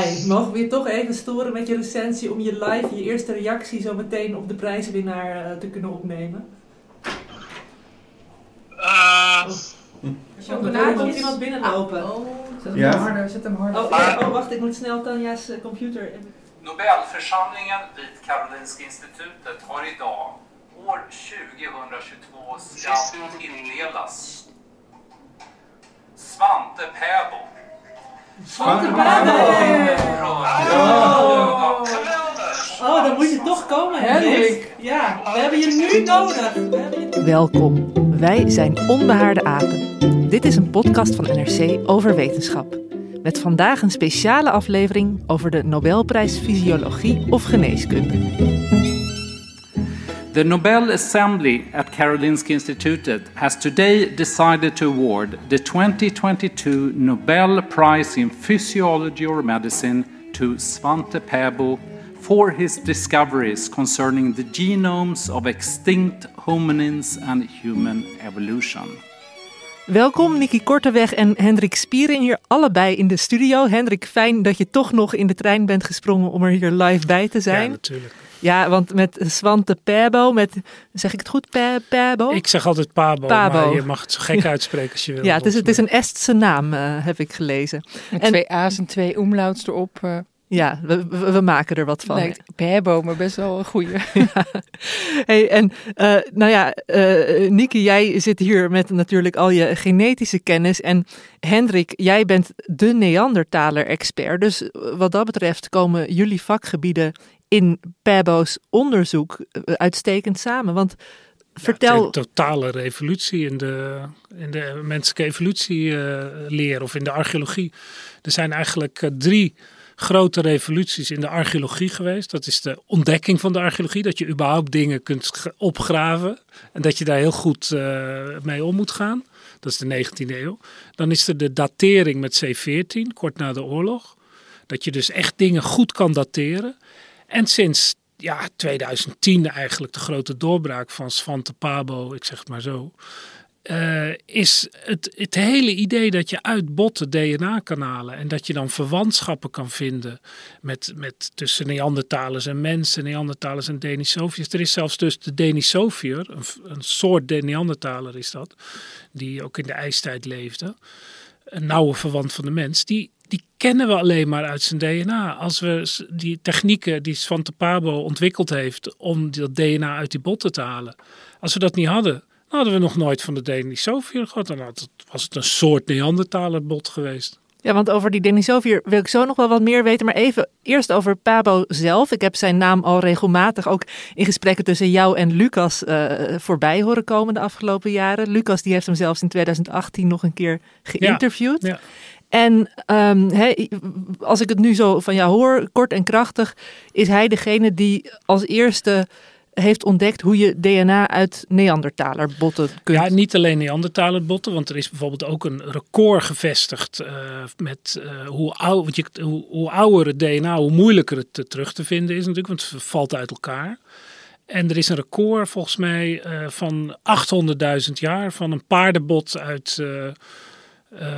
Hi, mogen we je toch even storen met je recensie om je live, je eerste reactie zo meteen op de prijswinnaar uh, te kunnen opnemen? Uh, oh, daar komt iemand binnenlopen. Oh, zet hem ja? harder, zet hem harder. Oh, ja, oh, wacht, ik moet snel Tanja's uh, computer... Nobelförsamlingen vid Karolinska institutet har idag, år 2022, ska tilldelas Svante Pääbo Svante Pääbo! Oh, dan moet je toch komen, Henrik. Ja, we hebben je nu nodig. Welkom, wij zijn Onbehaarde Apen. Dit is een podcast van NRC over wetenschap. Met vandaag een speciale aflevering over de Nobelprijs Fysiologie of Geneeskunde. The Nobel Assembly at Karolinska Institutet has today decided to award the 2022 Nobel Prize in Physiology or Medicine to Svante Pääbo for his discoveries concerning the genomes of extinct hominins and human evolution. Welkom Niki Korteweg en Hendrik Spieren hier allebei in de studio. Hendrik, fijn dat je toch nog in de trein bent gesprongen om er hier live bij te zijn. Ja, natuurlijk. Ja, want met Svante Pääbo, met, zeg ik het goed, Pääbo? Ik zeg altijd Pabo, Pabo. maar je mag het zo gek uitspreken als je wil. Ja, het is, het is een Estse naam, uh, heb ik gelezen. Met en, twee A's en twee omlauts erop. Uh. Ja, we, we, maken er wat van. Lijkt maar best wel een goede. ja. Hey, en uh, nou ja, uh, Niki, jij zit hier met natuurlijk al je genetische kennis. En Hendrik, jij bent de Neandertaler-expert. Dus wat dat betreft komen jullie vakgebieden in Pääbo's onderzoek uitstekend samen. Want vertel... Ja, een totale revolutie in de, in de menselijke evolutieleer uh, of in de archeologie. Er zijn eigenlijk uh, drie grote revoluties in de archeologie geweest. Dat is de ontdekking van de archeologie, dat je überhaupt dingen kunt opgraven en dat je daar heel goed uh, mee om moet gaan. Dat is de 19e eeuw. Dan is er de datering met C14, kort na de oorlog. Dat je dus echt dingen goed kan dateren. En sinds ja, 2010 eigenlijk de grote doorbraak van Svante Pabo, ik zeg het maar zo. Uh, is het, het hele idee dat je uit botten DNA kan halen en dat je dan verwantschappen kan vinden met, met tussen Neandertalers en mensen, Neandertalers en Denisoviërs. Er is zelfs dus de Denisoviër, een, een soort Neandertaler is dat, die ook in de ijstijd leefde, een nauwe verwant van de mens, die, die kennen we alleen maar uit zijn DNA. Als we die technieken die Svante Pabo ontwikkeld heeft om dat DNA uit die botten te halen, als we dat niet hadden, hadden we nog nooit van de Denisovier gehad. Dan was het een soort Neandertalerbot geweest. Ja, want over die Denisovier wil ik zo nog wel wat meer weten. Maar even eerst over Pabo zelf. Ik heb zijn naam al regelmatig ook in gesprekken tussen jou en Lucas uh, voorbij horen komen de afgelopen jaren. Lucas die heeft hem zelfs in 2018 nog een keer geïnterviewd. Ja, ja. En um, he, als ik het nu zo van jou hoor, kort en krachtig, is hij degene die als eerste heeft ontdekt hoe je DNA uit Neandertalerbotten kunt. Ja, niet alleen Neandertalerbotten, want er is bijvoorbeeld ook een record gevestigd uh, met uh, hoe, je, hoe, hoe ouder het DNA, hoe moeilijker het terug te vinden is natuurlijk, want het valt uit elkaar. En er is een record volgens mij van 800.000 jaar van een paardenbot uit,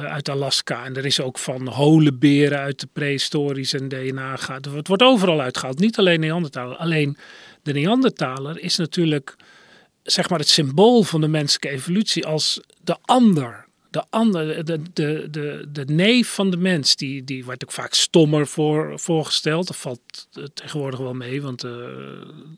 uit Alaska. En er is ook van holenberen uit de prehistorische DNA gehaald. Het wordt overal uitgehaald, niet alleen Neandertaler. Alleen de Neandertaler is natuurlijk zeg maar het symbool van de menselijke evolutie als de ander. de, andere, de, de, de, de neef van de mens, die, die wordt ook vaak stommer voor, voorgesteld. Dat valt eh, tegenwoordig wel mee, want uh,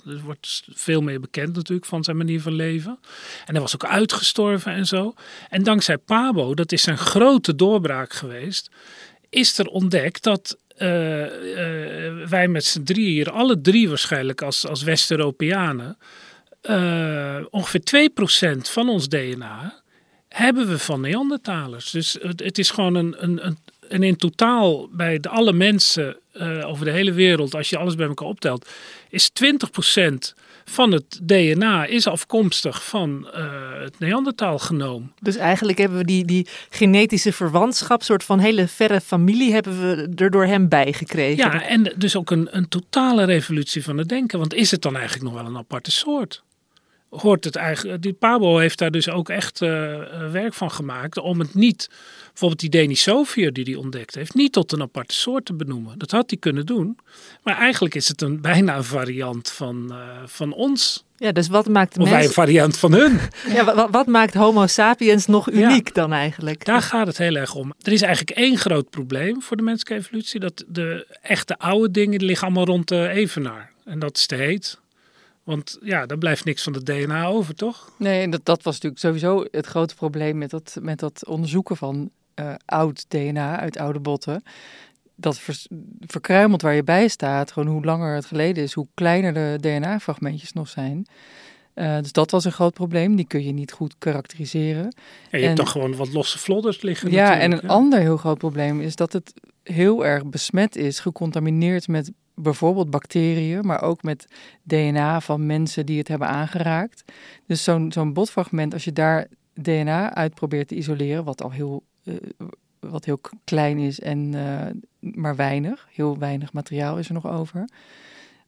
er wordt veel meer bekend natuurlijk van zijn manier van leven. En hij was ook uitgestorven en zo. En dankzij Pabo, dat is zijn grote doorbraak geweest, is er ontdekt dat uh, uh, wij met z'n drie hier, alle drie waarschijnlijk als, als West-Europeanen, uh, ongeveer 2% van ons DNA hebben we van Neandertalers. Dus het, is gewoon een, een, een, en in totaal bij de, alle mensen over de hele wereld, als je alles bij elkaar optelt, is 20% van het DNA is afkomstig van uh, het Neandertaal-genoom. Dus eigenlijk hebben we die, die genetische verwantschap, soort van hele verre familie, hebben we er door hem bijgekregen. Ja, en dus ook een, een totale revolutie van het denken. Want is het dan eigenlijk nog wel een aparte soort? hoort het eigenlijk. Die Pabo heeft daar dus ook echt uh, werk van gemaakt om het niet, bijvoorbeeld die Denisovier die hij ontdekt heeft, niet tot een aparte soort te benoemen. Dat had hij kunnen doen, maar eigenlijk is het een bijna een variant van, uh, van ons. Ja, dus wat maakt de of wij een variant van hun? ja, wat, wat, maakt Homo sapiens nog uniek ja, dan eigenlijk? Daar gaat het heel erg om. Er is eigenlijk één groot probleem voor de menselijke evolutie: dat de echte oude dingen die liggen allemaal rond de evenaar. En dat is te heet, want ja, er blijft niks van het DNA over, toch? Nee, en dat, dat was natuurlijk sowieso het grote probleem met dat, met dat onderzoeken van uh, oud DNA uit oude botten. Dat ver, verkruimelt waar je bij staat, gewoon hoe langer het geleden is, hoe kleiner de DNA-fragmentjes nog zijn. Uh, dus dat was een groot probleem. Die kun je niet goed karakteriseren. En je en, hebt dan gewoon wat losse vlodders liggen. Ja, en een ander heel groot probleem is dat het heel erg besmet is, gecontamineerd met bijvoorbeeld bacteriën, maar ook met DNA van mensen die het hebben aangeraakt. Dus zo'n zo'n botfragment, als je daar DNA uit probeert te isoleren, wat al heel, wat heel klein is en uh, maar weinig, heel weinig materiaal is er nog over.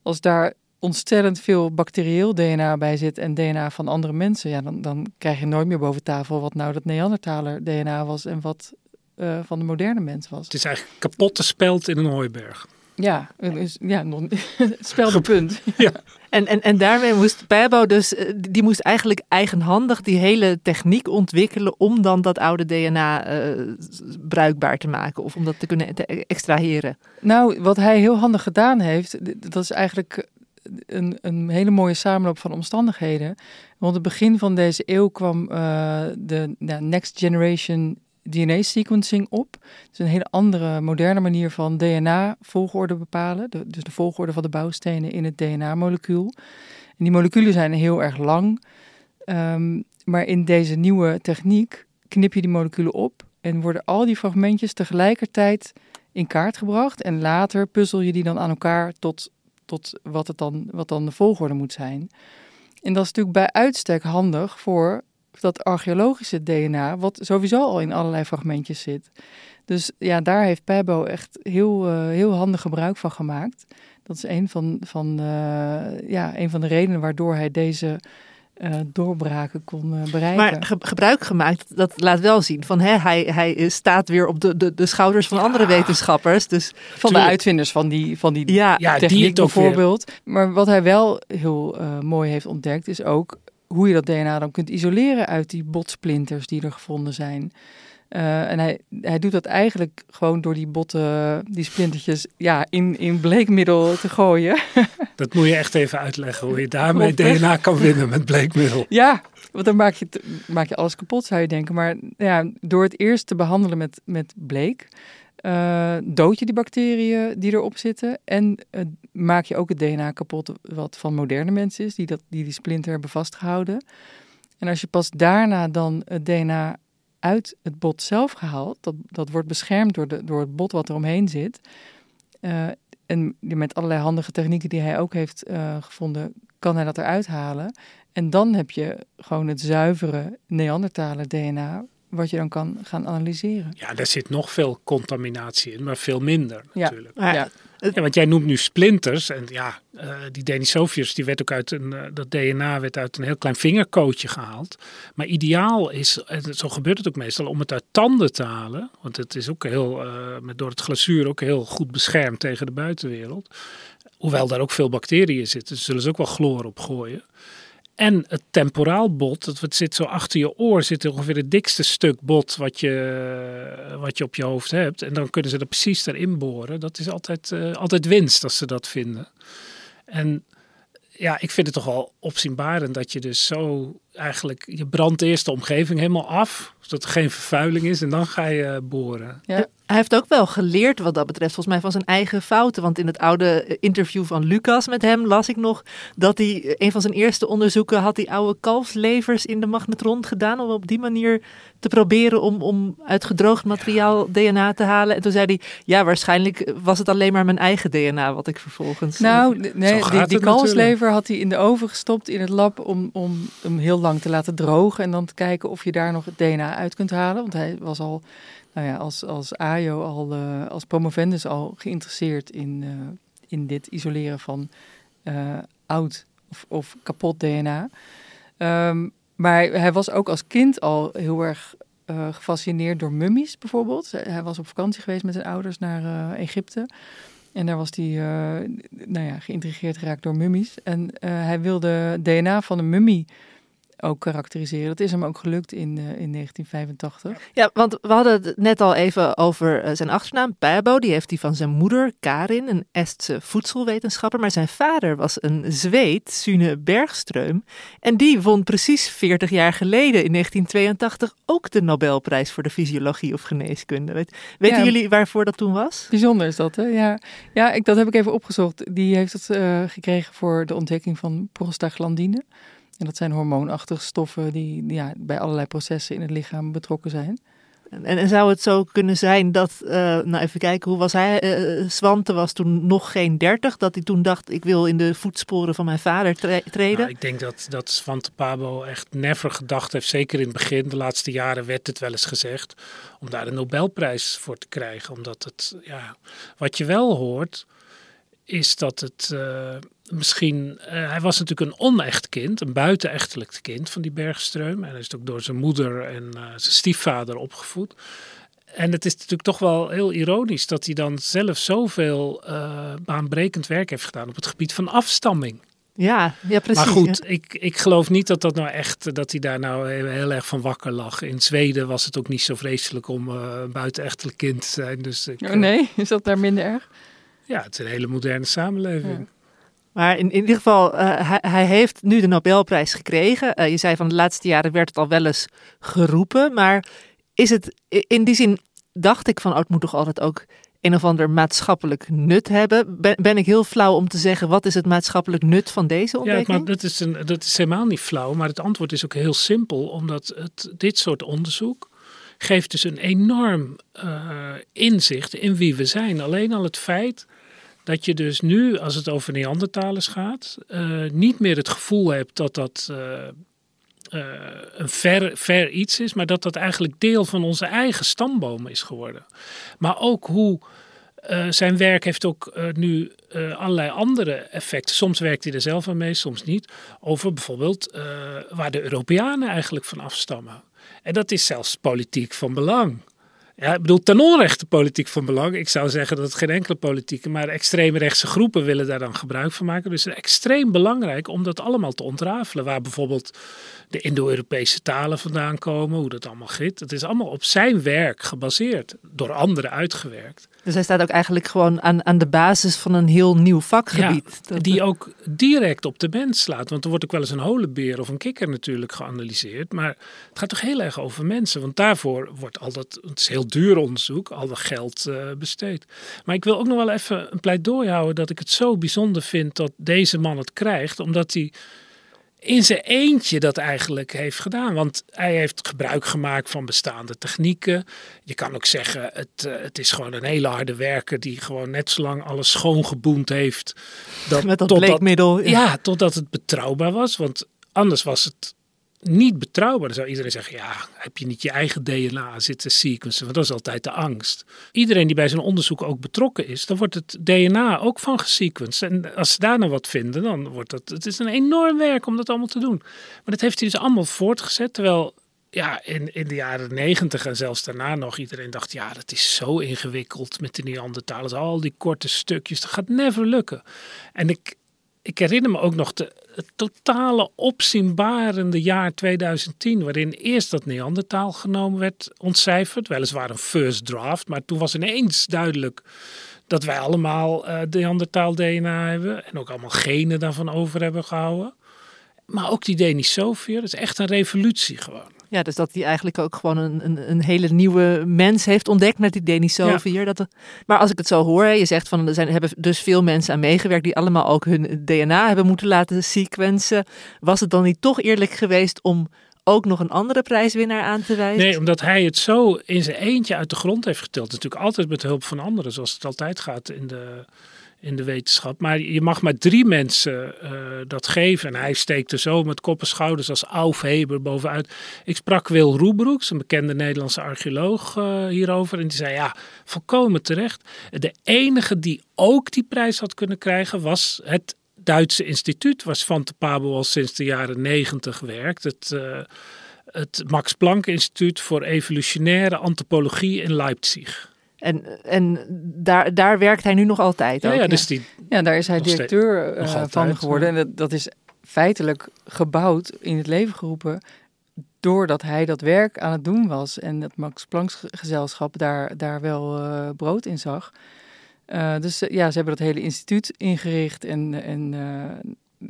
Als daar ontstellend veel bacterieel DNA bij zit en DNA van andere mensen, ja, dan, dan krijg je nooit meer boven tafel wat nou dat Neandertaler DNA was en wat uh, van de moderne mens was. Het is eigenlijk kapotte speld in een hooiberg. Ja, dus, ja spelde punt. Ja. En, en, en daarmee moest Pabo dus, die moest eigenlijk eigenhandig die hele techniek ontwikkelen om dan dat oude DNA uh, bruikbaar te maken of om dat te kunnen te extraheren. Nou, wat hij heel handig gedaan heeft, dat is eigenlijk een, een hele mooie samenloop van omstandigheden. Want het begin van deze eeuw kwam uh, de nou, Next Generation DNA-sequencing op. is een hele andere, moderne manier van DNA-volgorde bepalen. Dus de volgorde van de bouwstenen in het DNA-molecuul. En die moleculen zijn heel erg lang. Um, maar in deze nieuwe techniek knip je die moleculen op en worden al die fragmentjes tegelijkertijd in kaart gebracht. En later puzzel je die dan aan elkaar tot, tot wat, het dan, wat dan de volgorde moet zijn. En dat is natuurlijk bij uitstek handig voor dat archeologische DNA, wat sowieso al in allerlei fragmentjes zit. Dus ja, daar heeft Pabo echt heel, uh, heel handig gebruik van gemaakt. Dat is een van, van, uh, ja, een van de redenen waardoor hij deze uh, doorbraken kon bereiken. Maar ge gebruik gemaakt, dat laat wel zien van hè, hij, hij staat weer op de, de, de schouders van ja. andere wetenschappers. Dus van de uitvinders van die, van die ja, techniek die bijvoorbeeld. Maar wat hij wel heel mooi heeft ontdekt, is ook hoe je dat DNA dan kunt isoleren uit die botsplinters die er gevonden zijn. Uh, en hij, hij doet dat eigenlijk gewoon door die botten, die splintertjes, ja, in, in bleekmiddel te gooien. Dat moet je echt even uitleggen, hoe je daarmee DNA kan winnen met bleekmiddel. Ja, want dan maak je, maak je alles kapot, zou je denken. Maar ja, door het eerst te behandelen met, met bleek, uh, dood je die bacteriën die erop zitten. En uh, maak je ook het DNA kapot wat van moderne mensen is, die dat, die, splinter hebben vastgehouden. En als je pas daarna dan het DNA uit het bot zelf gehaald, dat, dat wordt beschermd door, de, door het bot wat er omheen zit. Uh, en met allerlei handige technieken die hij ook heeft gevonden, kan hij dat eruit halen. En dan heb je gewoon het zuivere Neandertaler DNA, wat je dan kan gaan analyseren. Ja, daar zit nog veel contaminatie in, maar veel minder natuurlijk. Ja, ja. ja want jij noemt nu splinters en ja, uh, die Denisoviërs, die werd ook uit een, uh, dat DNA werd uit een heel klein vingerkootje gehaald. Maar ideaal is, en zo gebeurt het ook meestal, om het uit tanden te halen. Want het is ook heel, uh, met, door het glazuur ook heel goed beschermd tegen de buitenwereld. Hoewel daar ook veel bacteriën zitten, zullen ze ook wel chloor op gooien. En het temporaal bot, dat het zit zo achter je oor, zit ongeveer het dikste stuk bot wat je, wat je op je hoofd hebt. En dan kunnen ze er precies erin boren. Dat is altijd, uh, altijd winst als ze dat vinden. En ja, ik vind het toch wel opzienbarend dat je dus zo eigenlijk, je brandt eerst de omgeving helemaal af, zodat er geen vervuiling is en dan ga je boren. Ja. Hij heeft ook wel geleerd wat dat betreft, volgens mij van zijn eigen fouten. Want in het oude interview van Lucas met hem las ik nog dat hij een van zijn eerste onderzoeken had die oude kalfslevers in de magnetron gedaan. Om op die manier te proberen om, om uit gedroogd materiaal DNA te halen. En toen zei hij, ja waarschijnlijk was het alleen maar mijn eigen DNA wat ik vervolgens... Nou, nee, die, die kalfslever had hij in de oven gestopt in het lab om, om hem heel lang te laten drogen. En dan te kijken of je daar nog het DNA uit kunt halen. Want hij was al nou ja, als, als AJO al uh, als promovendus al geïnteresseerd in, uh, in dit isoleren van uh, oud of, of kapot DNA. Um, maar hij was ook als kind al heel erg gefascineerd door mummies bijvoorbeeld. Hij was op vakantie geweest met zijn ouders naar Egypte. En daar was hij nou ja, geïntrigeerd geraakt door mummies. En hij wilde DNA van een mummie ook karakteriseren. Dat is hem ook gelukt in, uh, in 1985. Ja, want we hadden het net al even over uh, zijn achternaam, Pabo. Die heeft hij van zijn moeder, Karin, een Estse voedselwetenschapper. Maar zijn vader was een Zweed, Sune Bergström. En die won precies 40 jaar geleden, in 1982, ook de Nobelprijs voor de fysiologie of geneeskunde. Weet, weten jullie waarvoor dat toen was? Bijzonder is dat, hè? Ja, ja ik, dat heb ik even opgezocht. Die heeft het uh, gekregen voor de ontdekking van prostaglandine. En dat zijn hormoonachtige stoffen die ja, bij allerlei processen in het lichaam betrokken zijn. En, en zou het zo kunnen zijn dat, uh, nou even kijken, hoe was hij? Uh, Swante was toen nog geen dertig, dat hij toen dacht, ik wil in de voetsporen van mijn vader tre treden? Nou, ik denk dat, dat Swante Pabo echt never gedacht heeft, zeker in het begin, de laatste jaren werd het wel eens gezegd, om daar een Nobelprijs voor te krijgen. Omdat het, ja, wat je wel hoort, is dat het uh, misschien. Uh, hij was natuurlijk een onecht kind, een buitenechtelijk kind van die Bergstreum. En hij is ook door zijn moeder en uh, zijn stiefvader opgevoed. En het is natuurlijk toch wel heel ironisch dat hij dan zelf zoveel baanbrekend werk heeft gedaan op het gebied van afstamming. Ja, ja precies. Maar goed, ik, ik geloof niet dat dat nou echt, dat hij daar nou heel, heel, erg van wakker lag. In Zweden was het ook niet zo vreselijk om een buitenechtelijk kind te zijn. Dus ik, oh nee, is dat daar minder erg? Ja, het is een hele moderne samenleving. Ja. Maar in, in ieder geval, uh, hij, hij, heeft nu de Nobelprijs gekregen. Uh, je zei van de laatste jaren werd het al wel eens geroepen. Maar is het in die zin, dacht ik van, oh, het moet toch altijd ook een of ander maatschappelijk nut hebben. Ben, ben, ik heel flauw om te zeggen, wat is het maatschappelijk nut van deze ontdekking? Ja, maar dat is, een, dat is helemaal niet flauw. Maar het antwoord is ook heel simpel. Omdat het, dit soort onderzoek geeft dus een enorm uh, inzicht in wie we zijn. Alleen al het feit dat je dus nu, als het over Neandertalers gaat, uh, niet meer het gevoel hebt dat dat uh, uh, een ver, ver iets is, maar dat dat eigenlijk deel van onze eigen stamboom is geworden. Maar ook hoe zijn werk heeft ook nu allerlei andere effecten. Soms werkt hij er zelf aan mee, soms niet. Over bijvoorbeeld waar de Europeanen eigenlijk van afstammen. En dat is zelfs politiek van belang. Ja, ik bedoel, ten onrechte politiek van belang. Ik zou zeggen dat het geen enkele politieke, maar extreemrechtse groepen willen daar dan gebruik van maken. Dus het is extreem belangrijk om dat allemaal te ontrafelen. Waar bijvoorbeeld de Indo-Europese talen vandaan komen, hoe dat allemaal giet. Het is allemaal op zijn werk gebaseerd, door anderen uitgewerkt. Dus hij staat ook eigenlijk gewoon aan, aan de basis van een heel nieuw vakgebied. Ja, die ook direct op de mens slaat. Want er wordt ook wel eens een holenbeer of een kikker natuurlijk geanalyseerd. Maar het gaat toch heel erg over mensen. Want daarvoor wordt al dat, het is heel duur onderzoek, al dat geld uh, besteed. Maar ik wil ook nog wel even een pleidooi houden dat ik het zo bijzonder vind dat deze man het krijgt. Omdat hij in zijn eentje dat eigenlijk heeft gedaan. Want hij heeft gebruik gemaakt van bestaande technieken. Je kan ook zeggen, het, uh, het is gewoon een hele harde werker die gewoon net zo lang alles schoongeboend heeft. Dat, Met dat bleekmiddel. Ja. ja, totdat het betrouwbaar was. Want anders was het niet betrouwbaar. Dan zou iedereen zeggen, ja, heb je niet je eigen DNA zitten sequencen? Want dat is altijd de angst. Iedereen die bij zo'n onderzoek ook betrokken is, dan wordt het DNA ook van gesequenced. En als ze daar nou wat vinden, dan wordt dat... Het is een enorm werk om dat allemaal te doen. Maar dat heeft hij dus allemaal voortgezet, terwijl... Ja, in, in de jaren negentig en zelfs daarna nog iedereen dacht, ja, dat is zo ingewikkeld met de Neandertalers. Al die korte stukjes, dat gaat never lukken. En ik, ik herinner me ook nog, de, het totale opzienbarende jaar 2010, waarin eerst dat Neandertaal genomen werd ontcijferd, weliswaar een first draft, maar toen was ineens duidelijk dat wij allemaal uh, Neandertaal DNA hebben en ook allemaal genen daarvan over hebben gehouden. Maar ook die Denisovia, dat is echt een revolutie gewoon. Ja, dus dat hij eigenlijk ook gewoon een, een, een hele nieuwe mens heeft ontdekt met die Denisovia. Ja. Dat, maar als ik het zo hoor, je zegt van er zijn, hebben dus veel mensen aan meegewerkt die allemaal ook hun DNA hebben moeten laten sequencen. Was het dan niet toch eerlijk geweest om ook nog een andere prijswinnaar aan te wijzen? Nee, omdat hij het zo in zijn eentje uit de grond heeft getild. Natuurlijk altijd met hulp van anderen, zoals het altijd gaat in de, in de wetenschap. Maar je mag maar drie mensen uh, dat geven. En hij steekt er zo met kop en schouders als Auf Heber bovenuit. Ik sprak Wil Roebroeks, een bekende Nederlandse archeoloog, uh, hierover. En die zei, ja, volkomen terecht. De enige die ook die prijs had kunnen krijgen was het Duitse instituut, waar Svante Pabo al sinds de jaren negentig werkt. Het, uh, het Max Planck Instituut voor Evolutionaire Antropologie in Leipzig. En, en daar, daar werkt hij nu nog altijd. Ja, ook, ja, dus die, ja, daar is hij directeur uh, van geworden. En dat, dat is feitelijk gebouwd, in het leven geroepen, doordat hij dat werk aan het doen was. En het Max Planck gezelschap daar, daar wel uh, brood in zag. Uh, dus ja, ze hebben dat hele instituut ingericht. En, en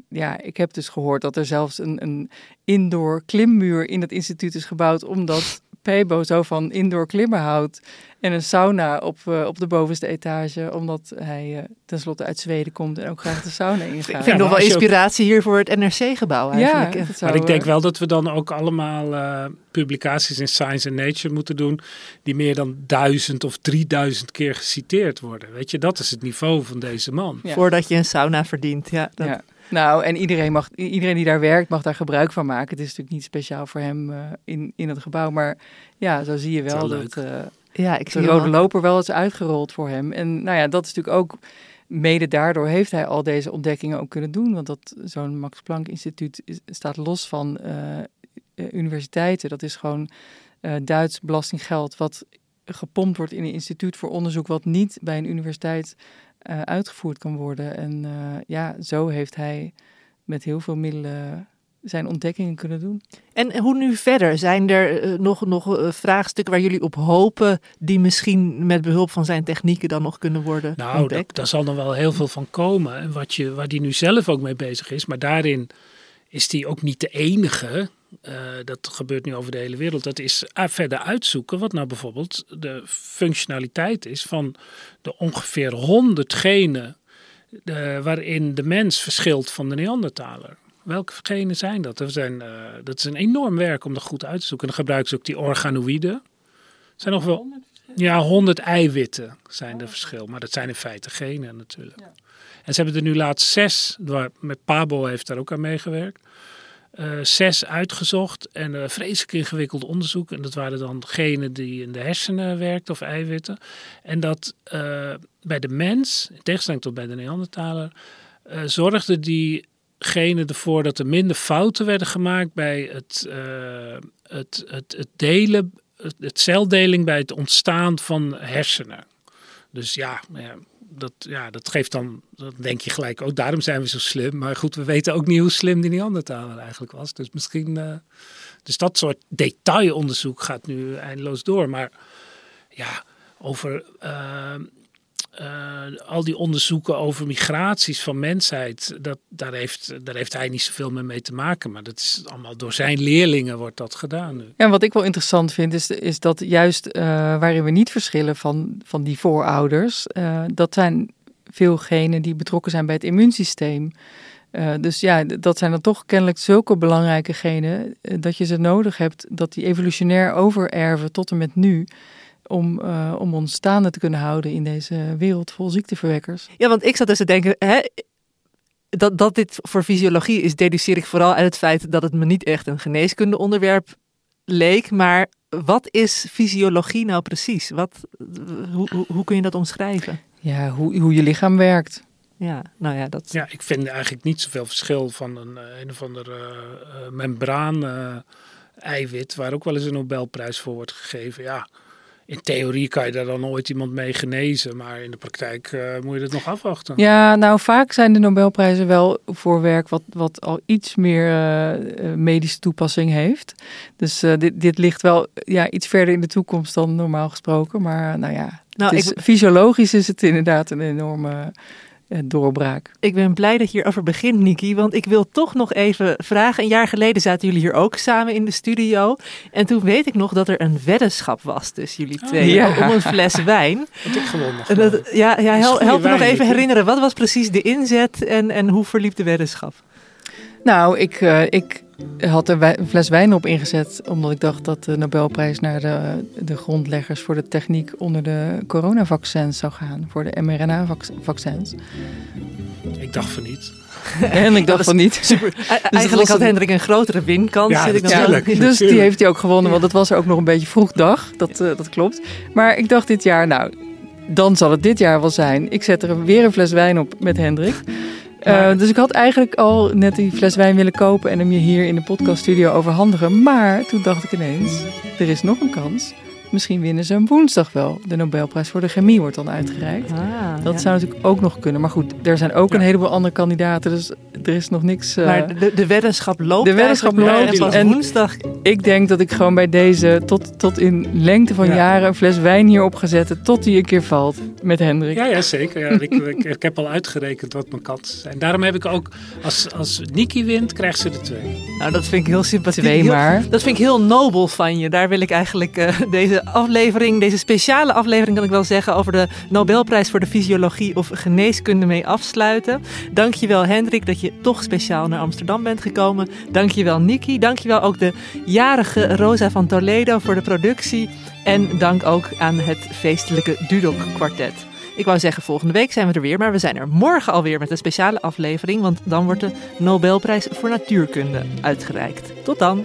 ja, ik heb dus gehoord dat er zelfs een, een indoor klimmuur in het instituut is gebouwd. Omdat Pebo zo van indoor klimmen houdt. En een sauna op, uh, op de bovenste etage, omdat hij uh, tenslotte uit Zweden komt en ook graag de sauna ingaat. Ik vind nog wel inspiratie hier voor het NRC-gebouw eigenlijk. Ja, maar ik denk wel dat we dan ook allemaal uh, publicaties in Science and Nature moeten doen die meer dan duizend of drieduizend keer geciteerd worden. Weet je, dat is het niveau van deze man. Ja. Voordat je een sauna verdient, ja. Dat... ja. Nou, en iedereen, mag, iedereen die daar werkt mag daar gebruik van maken. Het is natuurlijk niet speciaal voor hem uh, in, in het gebouw. Maar ja, zo zie je wel dat, uh, ja, ik de rode wel. loper wel is uitgerold voor hem. En nou ja, dat is natuurlijk ook... Mede daardoor heeft hij al deze ontdekkingen ook kunnen doen. Want dat zo'n Max Planck Instituut is, staat los van uh, universiteiten. Dat is gewoon Duits belastinggeld wat gepompt wordt in een instituut voor onderzoek... wat niet bij een universiteit uh, uitgevoerd kan worden. En uh, ja, zo heeft hij met heel veel middelen zijn ontdekkingen kunnen doen. En hoe nu verder? Zijn er uh, nog, nog vraagstukken waar jullie op hopen, die misschien met behulp van zijn technieken dan nog kunnen worden nou, ontdekt? daar zal nog wel heel veel van komen. En wat je, waar hij nu zelf ook mee bezig is, maar daarin is hij ook niet de enige. Uh, dat gebeurt nu over de hele wereld. Dat is uh, verder uitzoeken wat nou bijvoorbeeld de functionaliteit is van de ongeveer 100 genen uh, waarin de mens verschilt van de Neandertaler. Welke genen zijn dat? Er zijn, dat is een enorm werk om dat goed uit te zoeken. En dan gebruiken ze ook die organoïden. Er zijn nog wel ja, 100 eiwitten zijn de verschil. Maar dat zijn in feite genen natuurlijk. Ja. En ze hebben er nu laatst zes, met Pabo heeft daar ook aan meegewerkt. Uh, zes uitgezocht en uh, vreselijk ingewikkeld onderzoek. En dat waren dan genen die in de hersenen werkten of eiwitten. En dat uh, bij de mens, in tegenstelling tot bij de Neandertaler, zorgden die genen ervoor dat er minder fouten werden gemaakt bij het, het, het, het delen, het, het celdeling bij het ontstaan van hersenen. Dus ja, ja dat, ja, dat geeft dan, dat denk je gelijk, ook daarom zijn we zo slim. Maar goed, we weten ook niet hoe slim die Neandertaler eigenlijk was. Dus misschien, uh, dus dat soort detailonderzoek gaat nu eindeloos door. Maar ja, over uh, uh, al die onderzoeken over migraties van mensheid, dat, daar, heeft, daar heeft hij niet zoveel mee te maken. Maar dat is allemaal door zijn leerlingen wordt dat gedaan. Ja, wat ik wel interessant vind, is, is dat juist uh, waarin we niet verschillen van, van die voorouders, uh, dat zijn veel genen die betrokken zijn bij het immuunsysteem. dus ja, dat zijn dan toch kennelijk zulke belangrijke genen dat je ze nodig hebt, dat die evolutionair overerven tot en met nu om, uh, om ons staande te kunnen houden in deze wereld vol ziekteverwekkers. Ja, want ik zat dus te denken, hè, dat, dat dit voor fysiologie is, deduceer ik vooral uit het feit dat het me niet echt een geneeskunde onderwerp leek. Maar wat is fysiologie nou precies? Wat, hoe, hoe, hoe kun je dat omschrijven? Ja, hoe, hoe je lichaam werkt. Ja, nou ja, dat... Ja, ik vind eigenlijk niet zoveel verschil van een, een of andere uh, membraan uh, eiwit, waar ook wel eens een Nobelprijs voor wordt gegeven. Ja, in theorie kan je daar dan ooit iemand mee genezen, maar in de praktijk uh, moet je het nog afwachten. Ja, nou vaak zijn de Nobelprijzen wel voor werk wat, wat al iets meer uh, medische toepassing heeft. Dus uh, dit, dit ligt wel ja, iets verder in de toekomst dan normaal gesproken. Maar nou ja, nou, is, ik... fysiologisch is het inderdaad een enorme eh, doorbraak. Ik ben blij dat je hierover begint, Niki. Want ik wil toch nog even vragen. Een jaar geleden zaten jullie hier ook samen in de studio. En toen weet ik nog dat er een weddenschap was tussen jullie oh, twee. ja. Om een fles wijn. Wat ik gewonnen. Dat, ja, ja help, help me nog even herinneren. Wat was precies de inzet en, en hoe verliep de weddenschap? Nou, ik, uh, ik had er een fles wijn op ingezet, omdat ik dacht dat de Nobelprijs naar de, de grondleggers voor de techniek onder de coronavaccins zou gaan, voor de mRNA-vaccins. Ik dacht van niet. En ik dacht van niet. Super. Dus eigenlijk had Hendrik een grotere winkans. Ja, natuurlijk. Dus die heeft hij ook gewonnen, want het was ook nog een beetje vroeg dag. Dat, uh, dat klopt. Maar ik dacht dit jaar, nou, dan zal het dit jaar wel zijn. Ik zet er weer een fles wijn op met Hendrik. Uh, dus ik had eigenlijk al net die fles wijn willen kopen en hem je hier in de podcaststudio overhandigen. Maar toen dacht ik ineens, er is nog een kans. Misschien winnen ze hem woensdag wel. De Nobelprijs voor de chemie wordt dan uitgereikt. Ah, dat zou natuurlijk ook nog kunnen. Maar goed, er zijn ook een heleboel andere kandidaten. Dus er is nog niks. Uh... Maar de, de weddenschap loopt. De weddenschap loopt. En woensdag. Ik denk dat ik gewoon bij deze tot, tot in lengte van jaren een fles wijn hier op ga zetten. Tot die een keer valt met Hendrik. Ja, ja zeker. Ja, ik, ik, ik, heb al uitgerekend wat mijn kans zijn. Daarom heb ik ook, als, als Niki wint, krijgt ze er twee. Nou, dat vind ik heel sympathiek. Twee maar. dat vind ik heel nobel van je. Daar wil ik eigenlijk uh, deze aflevering, deze speciale aflevering kan ik wel zeggen, over de Nobelprijs voor de Fysiologie of Geneeskunde mee afsluiten. Dankjewel Hendrik dat je toch speciaal naar Amsterdam bent gekomen. Dankjewel Niki. Dankjewel ook de jarige Rosa van Toledo voor de productie. En dank ook aan het feestelijke Dudok kwartet. Ik wou zeggen, volgende week zijn we er weer, maar we zijn er morgen alweer met een speciale aflevering, want dan wordt de Nobelprijs voor Natuurkunde uitgereikt. Tot dan!